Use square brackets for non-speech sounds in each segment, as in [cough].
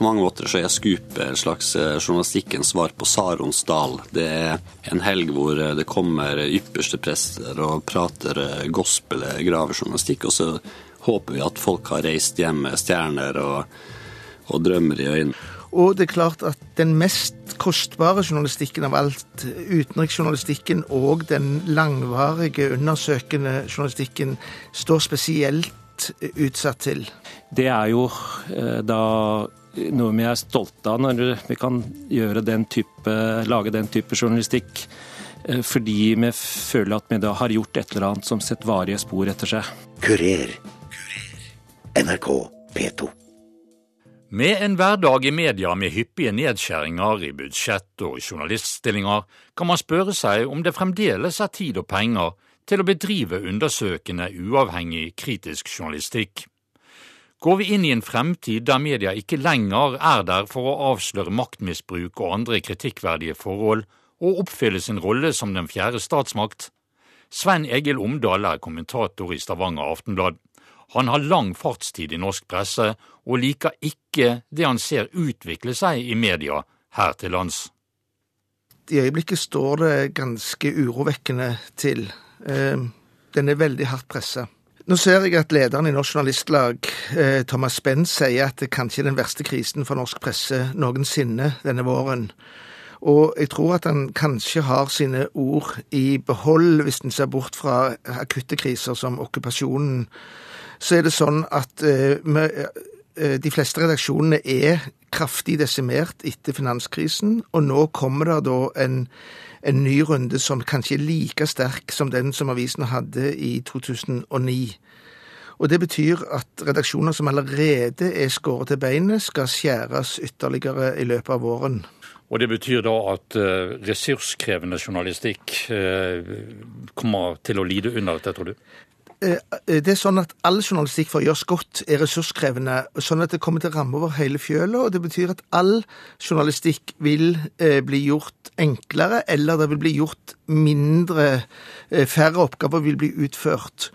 På mange måter så er Scoop en slags eh, journalistikkens svar på Sarons dal. Det er en helg hvor eh, det kommer ypperste prester og prater gospel, graver journalistikk, og så håper vi at folk har reist hjem med stjerner og, og drømmer i øynene. Og det er klart at den mest kostbare journalistikken av alt, utenriksjournalistikken og den langvarige, undersøkende journalistikken, står spesielt utsatt til. Det er jo eh, da noe vi er stolte av når vi kan gjøre den type, lage den type journalistikk. Eh, fordi vi føler at vi da har gjort et eller annet som setter varige spor etter seg. Kurer. NRK P2. Med en hverdag i media med hyppige nedskjæringer i budsjett og journaliststillinger, kan man spørre seg om det fremdeles er tid og penger til å bedrive undersøkende, uavhengig, kritisk journalistikk. Går vi inn i en fremtid der media ikke lenger er der for å avsløre maktmisbruk og andre kritikkverdige forhold, og oppfylle sin rolle som den fjerde statsmakt? Svein Egil Omdal er kommentator i Stavanger Aftenblad. Han har lang fartstid i norsk presse, og liker ikke det han ser utvikle seg i media her til lands. I øyeblikket står det ganske urovekkende til. Eh, den er veldig hardt pressa. Nå ser jeg at lederen i Norsk Journalistlag, eh, Thomas Benn, sier at det kanskje er den verste krisen for norsk presse noensinne denne våren. Og jeg tror at han kanskje har sine ord i behold, hvis en ser bort fra akutte kriser som okkupasjonen så er det sånn at uh, de fleste redaksjonene er kraftig desimert etter finanskrisen, og nå kommer det da en, en ny runde som kanskje er like sterk som den som avisen hadde i 2009. Og Det betyr at redaksjoner som allerede er skåret til beinet, skal skjæres ytterligere i løpet av våren. Og Det betyr da at uh, ressurskrevende journalistikk uh, kommer til å lide under dette, tror du? Eh, eh, det er sånn at all journalistikk for å gjøres godt er ressurskrevende, sånn at det kommer til å ramme over hele fjøla. Og det betyr at all journalistikk vil eh, bli gjort enklere, eller det vil bli gjort mindre Færre oppgaver vil bli utført.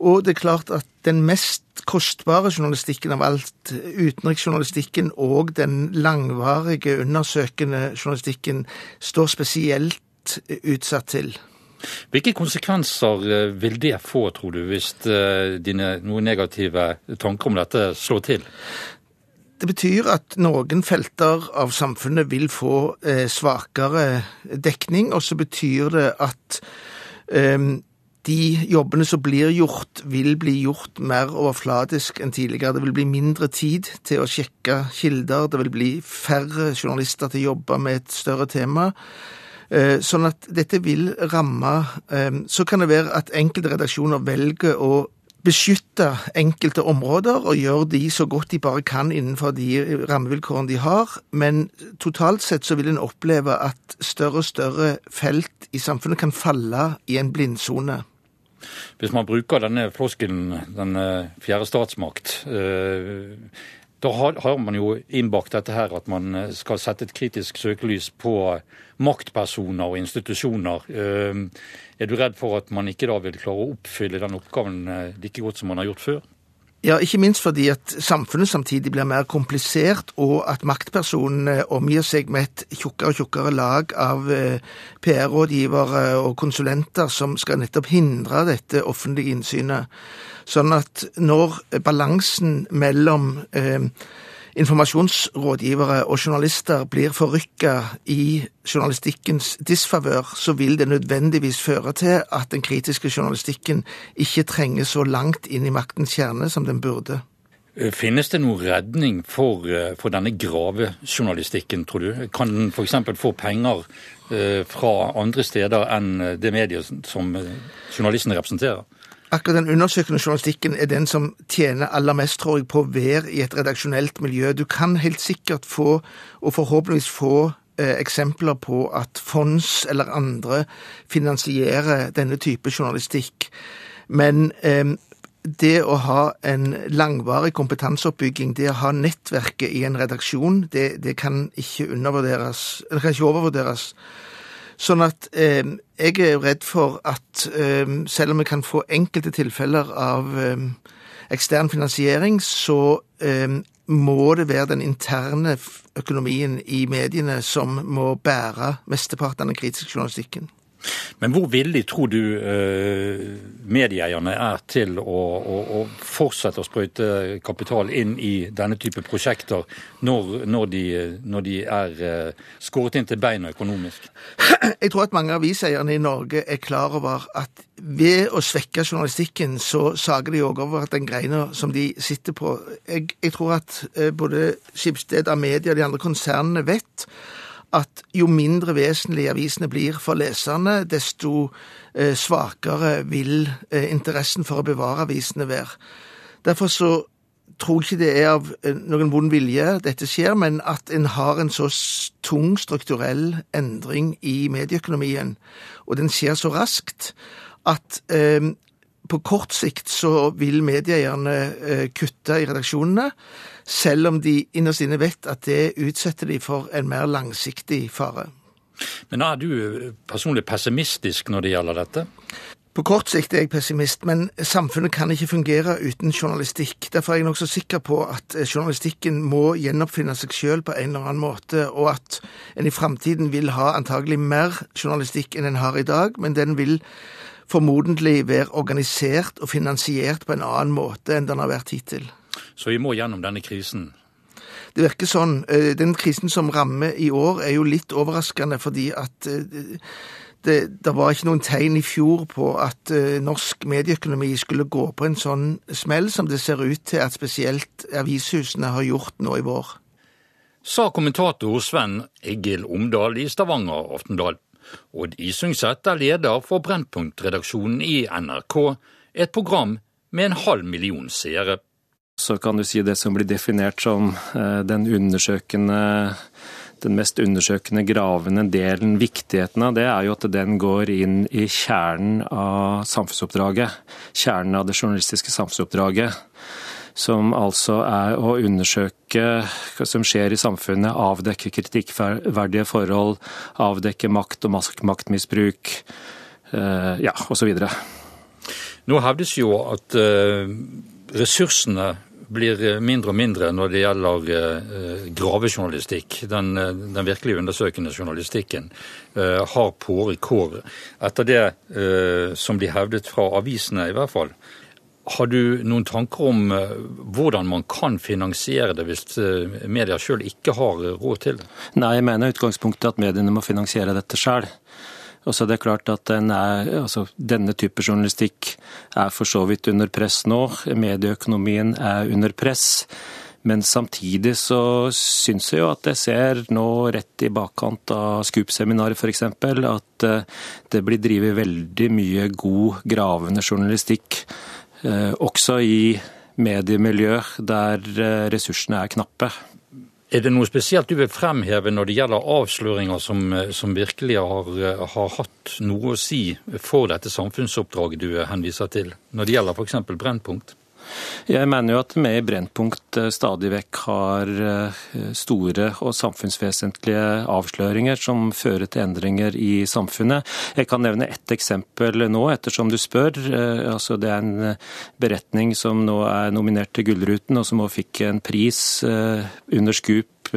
Og det er klart at den mest kostbare journalistikken av alt, utenriksjournalistikken og den langvarige, undersøkende journalistikken, står spesielt utsatt til. Hvilke konsekvenser eh, vil det få, tror du, hvis eh, dine noen negative tanker om dette slår til? Det betyr at noen felter av samfunnet vil få eh, svakere dekning, og så betyr det at de jobbene som blir gjort, vil bli gjort mer overfladisk enn tidligere. Det vil bli mindre tid til å sjekke kilder, det vil bli færre journalister til å jobbe med et større tema. Eh, sånn at dette vil ramme eh, Så kan det være at enkelte redaksjoner velger å beskytte enkelte områder og gjøre de så godt de bare kan innenfor de rammevilkårene de har. Men totalt sett så vil en oppleve at større og større felt i samfunnet kan falle i en blindsone. Hvis man bruker denne floskelen, den fjerde statsmakt, eh, da har, man jo innbakt dette her at man eh, skal sette et kritisk søkelys på maktpersoner og institusjoner. Eh, er du redd for at man ikke da vil klare å oppfylle den oppgaven eh, like godt som man har gjort før? Ja, ikke minst fordi at samfunnet samtidig blir mer komplisert, og at maktpersonene omgir seg med et tjukkere og tjukkere lag av PR-rådgivere og konsulenter som skal nettopp hindre dette offentlige innsynet. Sånn at når balansen mellom eh, informasjonsrådgivere og journalister blir forrykka i journalistikkens disfavør, så vil det nødvendigvis føre til at den kritiske journalistikken ikke trenger så langt inn i maktens kjerne som den burde. Eh, finnes det noen redning for, eh, for denne gravejournalistikken, tror du? Kan den f.eks. få penger eh, fra andre steder enn det mediet som journalistene representerer? Akkurat den undersøkende journalistikken er den som tjener aller mest, tror jeg, på å være i et redaksjonelt miljø. Du kan helt sikkert få, og forhåpentligvis få, eh, eksempler på at fonds eller andre finansierer denne type journalistikk. Men eh, det å ha en langvarig kompetanseoppbygging, det å ha nettverket i en redaksjon, det, det kan ikke undervurderes, det kan ikke overvurderes. Sånn at eh, jeg er redd for at eh, selv om vi kan få enkelte tilfeller av eh, ekstern finansiering, så eh, må det være den interne økonomien i mediene som må bære mesteparten av den kritiske journalistikken. Men hvor villig tror du uh, medieeierne er til å, å, å, fortsette å sprøyte kapital inn i denne type prosjekter, når, når, de, når de, er uh, skåret inn til beina økonomisk? [clears throat] Jeg tror at mange aviseierne i Norge er klar over at ved å svekke journalistikken, så sager de òg over den greina som de sitter på. Jeg, jeg tror at uh, både Skipsted, Amedia og de andre konsernene vet at jo mindre vesentlige avisene blir for leserne, desto eh, svakere vil eh, interessen for å bevare avisene være. Derfor så tror ikke det er av eh, noen vond vilje dette skjer, men at en har en så tung strukturell endring i medieøkonomien, og den skjer så raskt, at på kort sikt så vil medieeierne eh, kutte i redaksjonene selv om de innerst inne vet at det utsetter de for en mer langsiktig fare. Men er du personlig pessimistisk når det gjelder dette? På kort sikt er jeg pessimist, men samfunnet kan ikke fungere uten journalistikk. Derfor er jeg nokså sikker på at journalistikken må gjenoppfinne seg sjøl på en eller annen måte, og at en i framtiden vil ha antagelig mer journalistikk enn en har i dag, men den vil formodentlig være organisert og finansiert på en annen måte enn den har vært hittil. Så vi må gjennom denne krisen? Det virker sånn. Eh, den krisen som rammer i år, er jo litt overraskende fordi at eh, det, det, var ikke noen tegn i fjor på at uh, norsk medieøkonomi skulle gå på en sånn smell som det ser ut til at spesielt avishusene har gjort nå i vår. Sa kommentator Sven Egil Omdal i Stavanger Aftenblad. Odd Isungset er leder for Brennpunkt-redaksjonen i NRK, et program med en halv million seere. Så kan du si det som blir definert som eh, den undersøkende den mest undersøkende, gravende delen, viktigheten av det, er jo at den går inn i kjernen av samfunnsoppdraget. Kjernen av det journalistiske samfunnsoppdraget. Som altså er å undersøke hva som skjer i samfunnet, avdekke kritikkverdige forhold, avdekke makt og maktmisbruk, eh, ja, osv. Nå hevdes jo at eh, ressursene blir mindre og mindre når det gjelder eh, gravejournalistikk. Den, den virkelig undersøkende journalistikken har på kår, etter det som blir hevdet fra avisene, i hvert fall. Har du noen tanker om hvordan man kan finansiere det hvis media sjøl ikke har råd til det? Nei, jeg mener utgangspunktet at mediene må finansiere dette sjøl. Og så er det klart at den er, altså, Denne type journalistikk er for så vidt under press nå. Medieøkonomien er under press. Men samtidig så syns jeg jo at jeg ser nå rett i bakkant av Scoop-seminaret f.eks. at eh, det blir drevet veldig mye god gravende journalistikk. Eh, også i mediemiljøer der eh, ressursene er knappe. Er det noe spesielt du vil fremheve når det gjelder avsløringer som, som virkelig har, har, hatt noe å si for dette samfunnsoppdraget du henviser til, når det gjelder f.eks. Brennpunkt? Jeg mener jo at vi i Brennpunkt eh, stadig vekk har eh, store og samfunnsvesentlige avsløringer som fører til endringer i samfunnet. Jeg kan nevne ett eksempel nå, ettersom du spør. Eh, altså, det er en beretning som nå er nominert til Gullruten, og som også fikk en pris under Scoop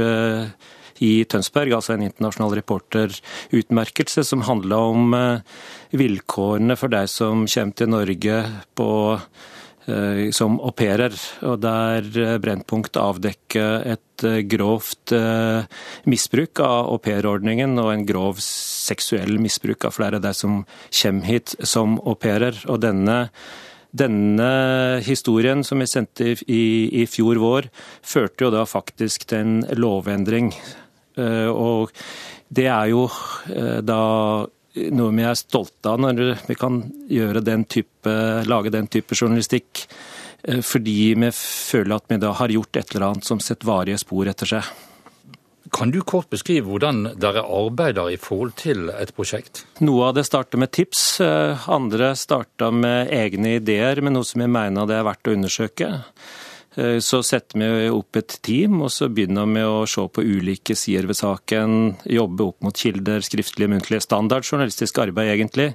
i Tønsberg, altså en internasjonal reporterutmerkelse, som handla om vilkårene for deg som kommer til Norge på som au pairer. Og der eh, Brennpunkt avdekker et eh, grovt misbruk av aupairordningen og en grov seksuell misbruk av flere av de som kommer hit som au pairer. Og denne denne historien som vi sendte i, i, fjor vår, førte jo da faktisk til en lovendring. Og det er jo da noe vi er stolte av når vi kan den type, lage den type journalistikk. Eh, fordi vi føler at vi da har gjort et eller annet som setter varige spor etter seg. Kan du kort beskrive hvordan dere arbeider i forhold til et prosjekt? Noe av det starter med tips, eh, andre starter med egne ideer med noe som vi mener det er verdt å undersøke. Eh, så setter vi opp et team, og så begynner vi å se på ulike sider ved saken. Jobbe opp mot kilder, skriftlige, muntlige. Standard journalistisk arbeid, egentlig.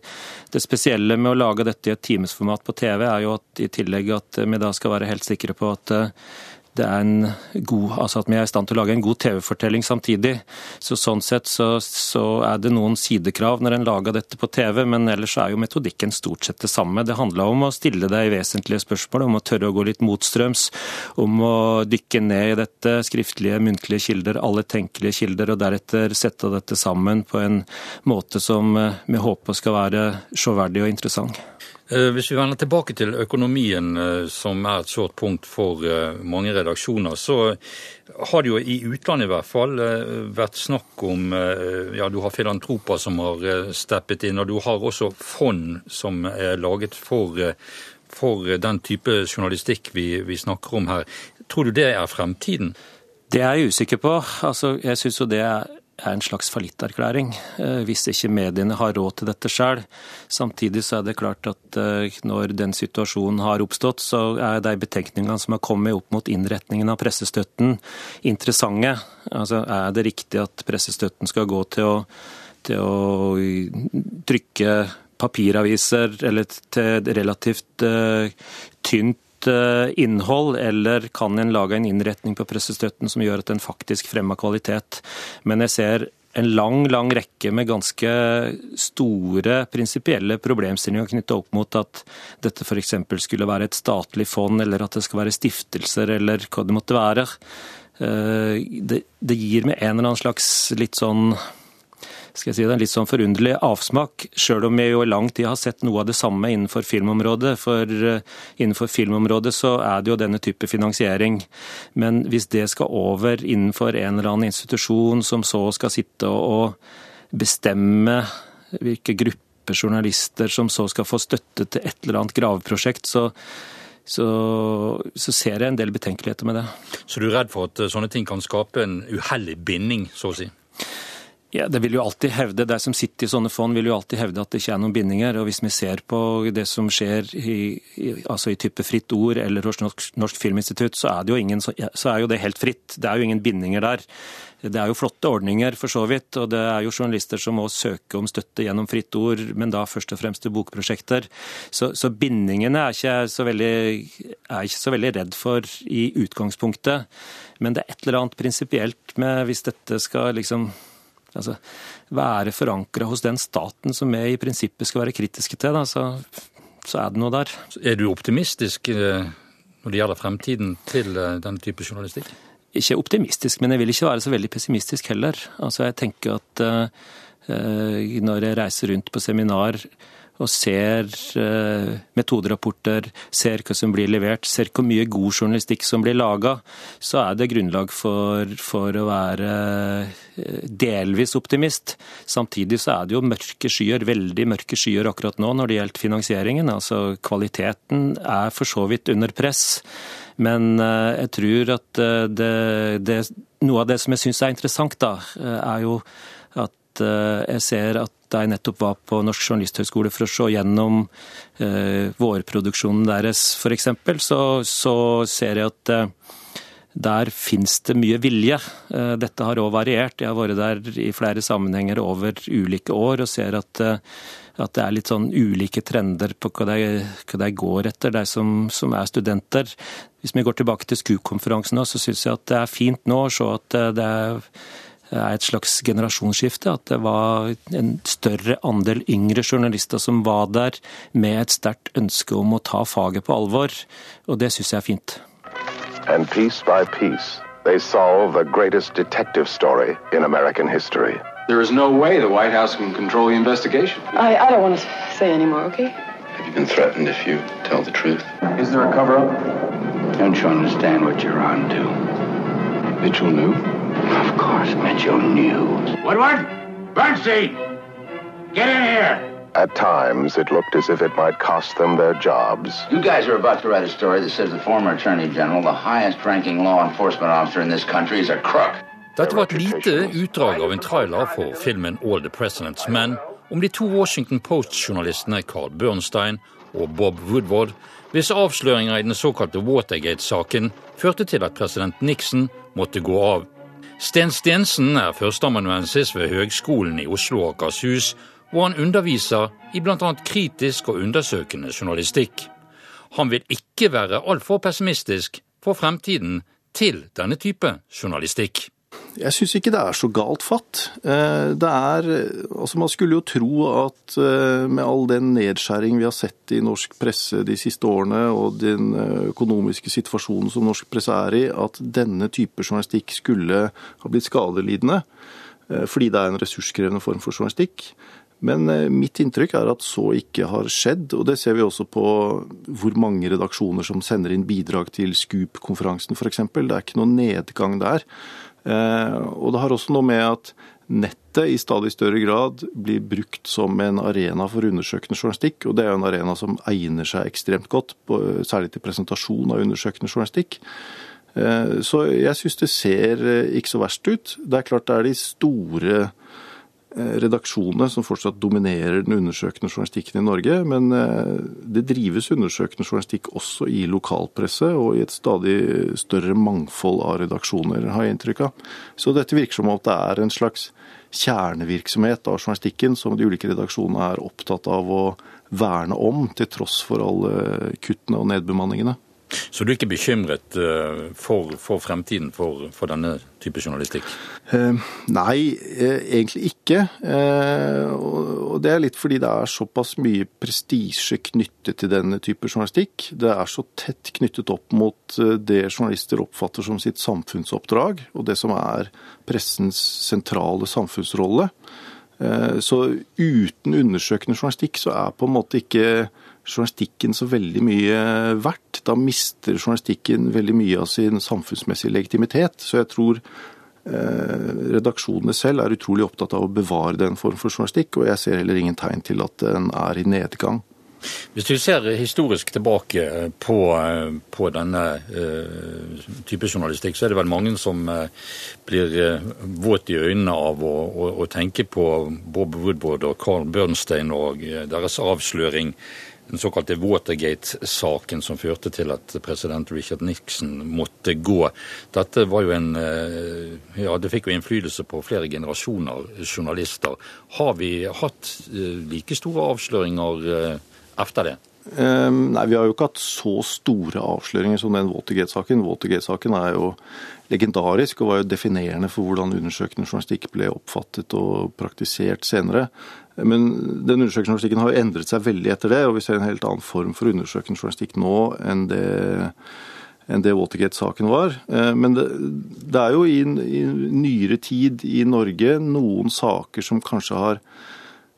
Det spesielle med å lage dette i et timesformat på TV, er jo at i tillegg at vi da skal være helt sikre på at eh, det er en god, altså at vi er i stand til å lage en god TV-fortelling samtidig. Så Sånn sett så, så, er det noen sidekrav når en lager dette på TV, men ellers er jo metodikken stort sett det samme. Det handler om å stille deg vesentlige spørsmål, om å tørre å gå litt motstrøms, om å dykke ned i dette, skriftlige, muntlige kilder, alle tenkelige kilder, og deretter sette dette sammen på en måte som eh, vi håper skal være sjåverdig og interessant. Eh, hvis vi vender tilbake til økonomien, eh, som er et sårt punkt for eh, mange redaksjoner, så har det jo i utlandet i hvert fall vært snakk om Ja, du har filantroper som har steppet inn, og du har også fond som er laget for, for den type journalistikk vi, vi snakker om her. Tror du det er fremtiden? Det er jeg usikker på. Altså, jeg syns jo det er er en slags fallitterklæring, eh, hvis ikke mediene har råd til dette sjøl. Samtidig så er det klart at eh, når den situasjonen har oppstått, så er de betenkningene som har kommet opp mot innretningen av pressestøtten, interessante. Altså, Er det riktig at pressestøtten skal gå til å, til å trykke papiraviser, eller til relativt uh, tynt Eh, innhold, eller kan en lage en innretning på pressestøtten som gjør at den faktisk fremmer kvalitet. Men jeg ser en lang lang rekke med ganske store prinsipielle problemstillinger knytta opp mot at dette f.eks. skulle være et statlig fond, eller at det skal være stiftelser, eller hva det måtte være. Eh, det, gir med en eller annen slags litt sånn skal jeg si det, en litt sånn forunderlig avsmak, sjøl om vi jo i lang tid har sett noe av det samme innenfor filmområdet. For eh, innenfor filmområdet så er det jo denne type finansiering. Men hvis det skal over innenfor en eller annen institusjon som så skal sitte og bestemme hvilke grupper journalister som så skal få støtte til et eller annet graveprosjekt, så så, så, ser jeg en del betenkeligheter med det. Så du er redd for at sånne ting kan skape en uheldig binding, så å si? Ja, det vil jo alltid hevde, De som sitter i sånne fond, vil jo alltid hevde at det ikke er noen bindinger. og Hvis vi ser på det som skjer i, i, altså i type Fritt Ord eller hos Norsk, Norsk Filminstitutt, så er, ingen, så er jo det helt fritt. Det er jo ingen bindinger der. Det er jo flotte ordninger for så vidt, og det er jo journalister som må søke om støtte gjennom Fritt Ord, men da først og fremst til bokprosjekter. Så, så bindingene er ikke, så veldig, er ikke så veldig redd for i utgangspunktet. Men det er et eller annet prinsipielt med hvis dette skal liksom altså, være forankra hos den staten som vi i prinsippet skal være kritiske til, da, så, så, er det noe der. Er du optimistisk eh, når det gjelder fremtiden til eh, den type journalistikk? Ikke optimistisk, men jeg vil ikke være så veldig pessimistisk heller. Altså, jeg tenker at uh, når jeg reiser rundt på seminar og ser eh, metoderapporter, ser hva som blir levert, ser hvor mye god journalistikk som blir laga, så er det grunnlag for, for, å være eh, delvis optimist. Samtidig så er det jo mørke skyer, veldig mørke skyer akkurat nå når det gjelder finansieringen. Altså kvaliteten er for så vidt under press. Men eh, jeg tror at det, det, noe av det som jeg syns er interessant, da, er jo at jeg ser at da jeg nettopp var på Norsk journalisthøgskole for å se gjennom eh, vårproduksjonen deres f.eks., så, så ser jeg at eh, der finnes det mye vilje. Eh, dette har òg variert. Jeg har vært der i flere sammenhenger over ulike år og ser at, eh, at det er litt sånn ulike trender på hva de, hva de går etter, de som, som, er studenter. Hvis vi går tilbake til SKU-konferansen, så syns jeg at det er fint nå å se at eh, det er er et slags generasjonsskifte. At det var en større andel yngre journalister som var der med et sterkt ønske om å ta faget på alvor. Og det syns jeg er fint. And piece by piece, they solve the greatest detective story in American history. There is no way the White House can control the investigation. I, I don't want to say anymore, okay? Have you been threatened if you tell the truth? Is there a cover up? Don't you understand what you're on to? Mitchell knew. Of course, Mitchell knew. Woodward! Bernstein! Get in here! At times, it looked as if it might cost them their jobs. You guys are about to write a story that says the former Attorney General, the highest ranking law enforcement officer in this country, is a crook. Dette var et lite utdrag av en trailer for filmen All the President's Men om de to Washington Post-journalistene Carl Bernstein og Bob Woodward, hvis avsløringer i den såkalte Watergate-saken førte til at president Nixon måtte gå av Sten Stensen er førsteamanuensis ved Høgskolen i Oslo og Akershus, hvor han underviser i bl.a. kritisk og undersøkende journalistikk. Han vil ikke være altfor pessimistisk for fremtiden til denne type journalistikk. Jeg syns ikke det er så galt fatt. Eh, det er Altså, man skulle jo tro at eh, med all den nedskjæring vi har sett i norsk presse de siste årene, og den eh, økonomiske situasjonen som norsk presse er i, at denne type journalistikk skulle ha blitt skadelidende. Fordi det er en ressurskrevende form for journalistikk. Men mitt inntrykk er at så ikke har skjedd, og det ser vi også på hvor mange redaksjoner som sender inn bidrag til Scoop-konferansen f.eks. Det er ikke noen nedgang der. Eh, og det har også noe med at nettet i stadig større grad blir brukt som en arena for undersøkende journalistikk. Og det er jo en arena som egner seg ekstremt godt, særlig til presentasjon av undersøkende journalistikk. Eh, så jeg syns det ser eh, ikke så verst ut. Det er klart det er de store redaksjonene som fortsatt dominerer den undersøkende journalistikken i Norge. Men eh, det drives undersøkende journalistikk også i lokalpresse og i et stadig større mangfold av redaksjoner, har jeg inntrykk av. Så dette virker som at det er en slags kjernevirksomhet av journalistikken som de ulike redaksjonene er opptatt av å verne om, til tross for alle kuttene og nedbemanningene. Så du er ikke bekymret eh, for, for fremtiden for, for, denne type journalistikk? Eh, nei, eh, egentlig ikke. Og det er litt fordi det er såpass mye prestisje knyttet til denne type journalistikk. Det er så tett knyttet opp mot det journalister oppfatter som sitt samfunnsoppdrag, og det som er pressens sentrale samfunnsrolle. Så uten undersøkende journalistikk så er på en måte ikke journalistikken så veldig mye verdt. Da mister journalistikken veldig mye av sin samfunnsmessige legitimitet. Så jeg tror eh, redaksjonene selv er utrolig opptatt av å bevare den form for journalistikk, og jeg ser heller ingen tegn til at den er i nedgang. Hvis du ser historisk tilbake på, på denne uh, type journalistikk, så er det vel mange som uh, blir uh, våt i øynene av å, å, å tenke på Bob Woodward og Carl Bernstein og deres avsløring den såkalte Watergate-saken som førte til at president Richard Nixon måtte gå. Dette var jo en eh, Ja, det fikk jo innflytelse på flere generasjoner journalister. Har vi hatt eh, like store avsløringer eh, etter det? Um, nei, Vi har jo ikke hatt så store avsløringer som den Watergate-saken. Watergate-saken er jo legendarisk og var jo definerende for hvordan undersøkende journalistikk ble oppfattet og praktisert senere. Men den undersøkende journalistikken har jo endret seg veldig etter det, og vi ser en helt annen form for undersøkende journalistikk nå enn det, enn det Watergate-saken var. Eh, men det, det er jo i, i, nyere tid i Norge noen saker som kanskje har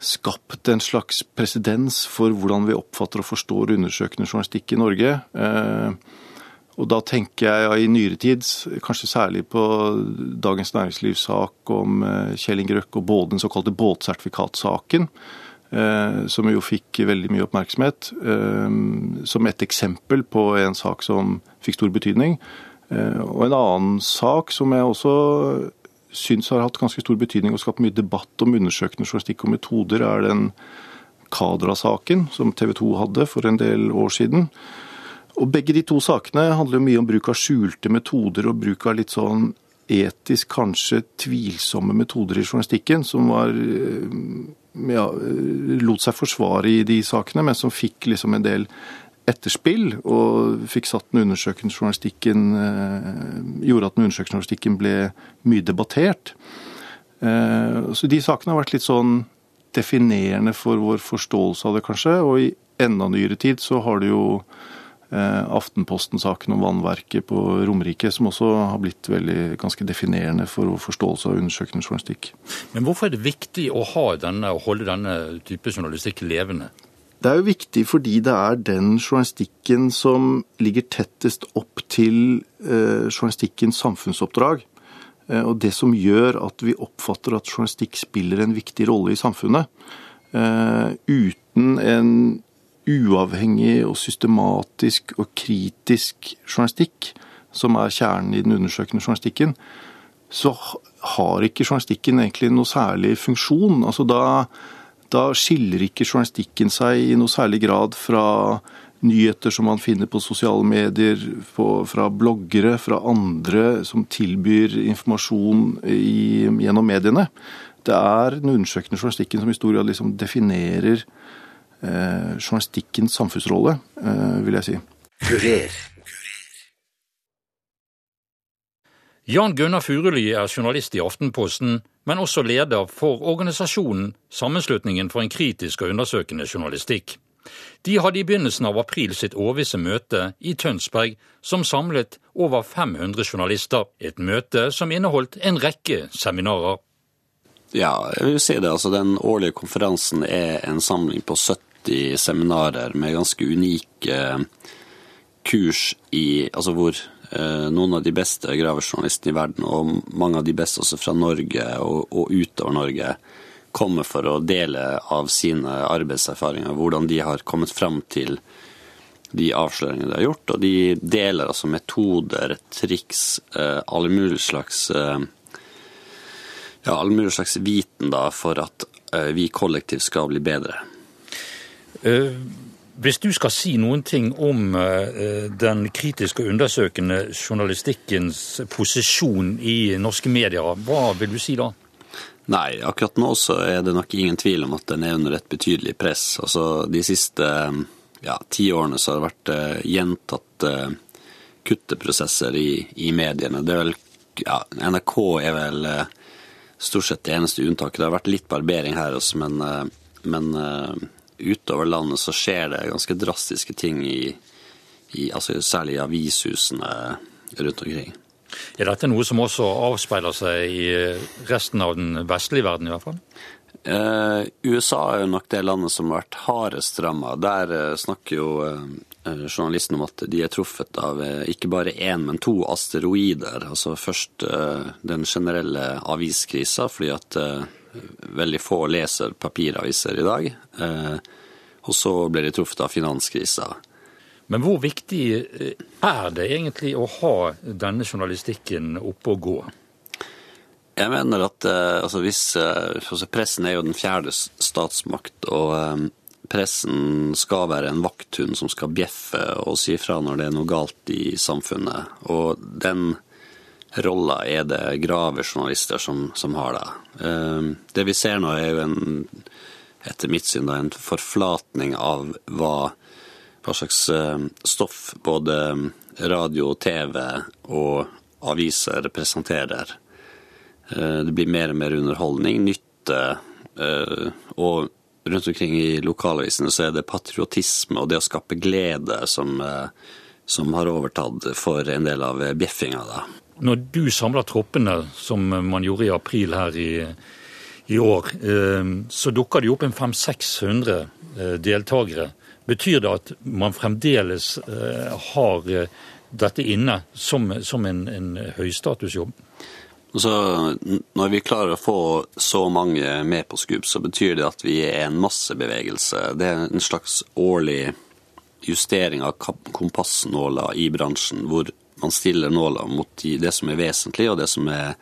skapt en slags presedens for hvordan vi oppfatter og forstår undersøkende journalistikk i Norge. Eh, og da tenker jeg i nyere tid, kanskje særlig på Dagens Næringslivssak om eh, Kjell Inge og både den såkalte båtsertifikatsaken, eh, som jo fikk veldig mye oppmerksomhet, som et eksempel på en sak som fikk stor betydning. Og en annen sak som jeg også syns har hatt ganske stor betydning og skapt mye debatt om undersøkende journalistikk og metoder, er den Kadra-saken som TV 2 hadde for en del år siden. Og Begge de to sakene handler jo mye om bruk av skjulte metoder og bruk av litt sånn etisk kanskje tvilsomme metoder i journalistikken, som var eh, ja, lot seg forsvare i de sakene, men som fikk liksom en del etterspill og fikk satt den undersøkende journalistikken eh, Gjorde at den undersøkende journalistikken ble mye debattert. Eh, så de sakene har vært litt sånn definerende for vår forståelse av det, kanskje. Og i enda nyere tid så har det jo Eh, Aftenposten-saken om vannverket på Romerike, som også har blitt veldig ganske definerende for vår forståelse av undersøkende journalistikk. Men hvorfor er det viktig å ha denne, å holde denne type journalistikk levende? Det er jo viktig fordi det er den journalistikken som ligger tettest opp til eh, journalistikkens samfunnsoppdrag. Eh, og det som gjør at vi oppfatter at journalistikk spiller en viktig rolle i samfunnet. Eh, uten en uavhengig og systematisk og kritisk journalistikk, som er kjernen i den undersøkende journalistikken, så har ikke journalistikken egentlig noe særlig funksjon. Altså da, da skiller ikke journalistikken seg i noe særlig grad fra nyheter som man finner på sosiale medier, på, fra bloggere, fra andre som tilbyr informasjon i, gjennom mediene. Det er den undersøkende journalistikken som i stor grad liksom definerer Eh, journalistikkens samfunnsrolle, eh, vil jeg si. Kurer. Jan Gunnar Furuli er journalist i Aftenposten, men også leder for organisasjonen Sammenslutningen for en kritisk og undersøkende journalistikk. De hadde i begynnelsen av april sitt årvisse møte i Tønsberg, som samlet over 500 journalister. Et møte som inneholdt en rekke seminarer. Ja, jeg vil si det. Altså, den årlige konferansen er en samling på 70 seminarer med ganske unike kurs i Altså hvor noen av de beste gravejournalistene i verden, og mange av de beste også fra Norge og, og utover Norge, kommer for å dele av sine arbeidserfaringer, hvordan de har kommet fram til de avsløringene de har gjort. Og de deler altså metoder, triks, eh, alle mulige slags eh, ja, all mulig slags viten da, for at vi kollektivt skal bli bedre. Uh, hvis du skal si noen ting om eh, den kritiske og undersøkende journalistikkens posisjon i norske medier, hva vil du si da? Nei, akkurat nå så er det nok ingen tvil om at den er under et betydelig press. Altså De siste ja, ti årene så har det vært uh, gjentatt uh, kutteprosesser i, i, mediene. Det er vel, ja, NRK er vel stort sett det eneste unntaket. Det har vært litt barbering her også, men, men utover landet så skjer det ganske drastiske ting i, i altså særlig i avishusene rundt omkring. Er dette noe som også avspeiler seg i resten av den vestlige verden, i hvert fall? Eh, USA er jo nok det landet som har vært hardest ramma. Der eh, snakker jo eh, journalisten om at de er truffet av ikke bare én, men to asteroider. Altså først den generelle aviskrisa, fordi at veldig få leser papiraviser i dag. Eh, og så ble de truffet av finanskrisa. Men hvor viktig eh, er det egentlig å ha denne journalistikken oppe og gå? Jeg mener at eh, altså hvis, altså Pressen er jo den fjerde statsmakt, og pressen skal være en vakthund som skal bjeffe og si fra når det er noe galt i samfunnet. Og den rolla er det gravejournalister som, som har da. Ehm, det vi ser nå, er jo en, etter mitt syn, en forflatning av hva, hva slags ehm, stoff både radio, TV og aviser representerer. Ehm, det blir mer og mer underholdning, nytte, og rundt omkring i lokalavisene så er det patriotisme og det å skape glede som, som har overtatt for en del av bjeffinga. da. Når du samler troppene, som man gjorde i april her i, i år, eh, så dukker det opp en 500-600 eh, deltakere. Betyr det at man fremdeles eh, har dette inne som, som en, en høystatusjobb? Så når vi klarer å få så mange med på skubb, så betyr det at vi er en massebevegelse. Det er en slags årlig justering av kompassnåla i bransjen, hvor man stiller nåla mot det som er vesentlig, og det som er,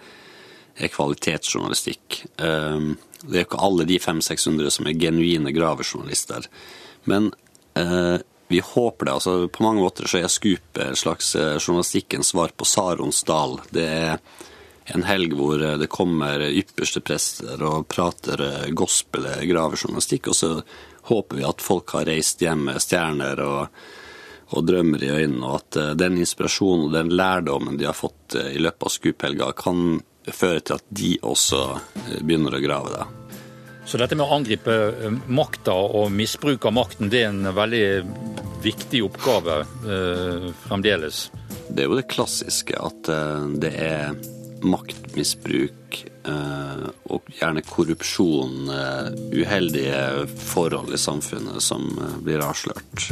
er kvalitetsjournalistikk. Ehm, det er ikke alle de 500-600 som er genuine gravejournalister. Men eh, vi håper det. altså På mange måter så er Scoop en slags eh, journalistikkens svar på Sarons dal. Det er en helg hvor det kommer ypperste prester og prater gospel gravejournalistikk, og så håper vi at folk har reist hjem med stjerner og og drømmer i øynene, og at eh, den inspirasjonen og den lærdommen de har fått eh, i løpet av Skuphelga, kan føre til at de også eh, begynner å grave det. Så dette med å angripe makta og misbruk av makten, det er en veldig viktig oppgave eh, fremdeles? Det er jo det klassiske, at eh, det er maktmisbruk eh, og gjerne korrupsjon, uheldige forhold i samfunnet som blir avslørt.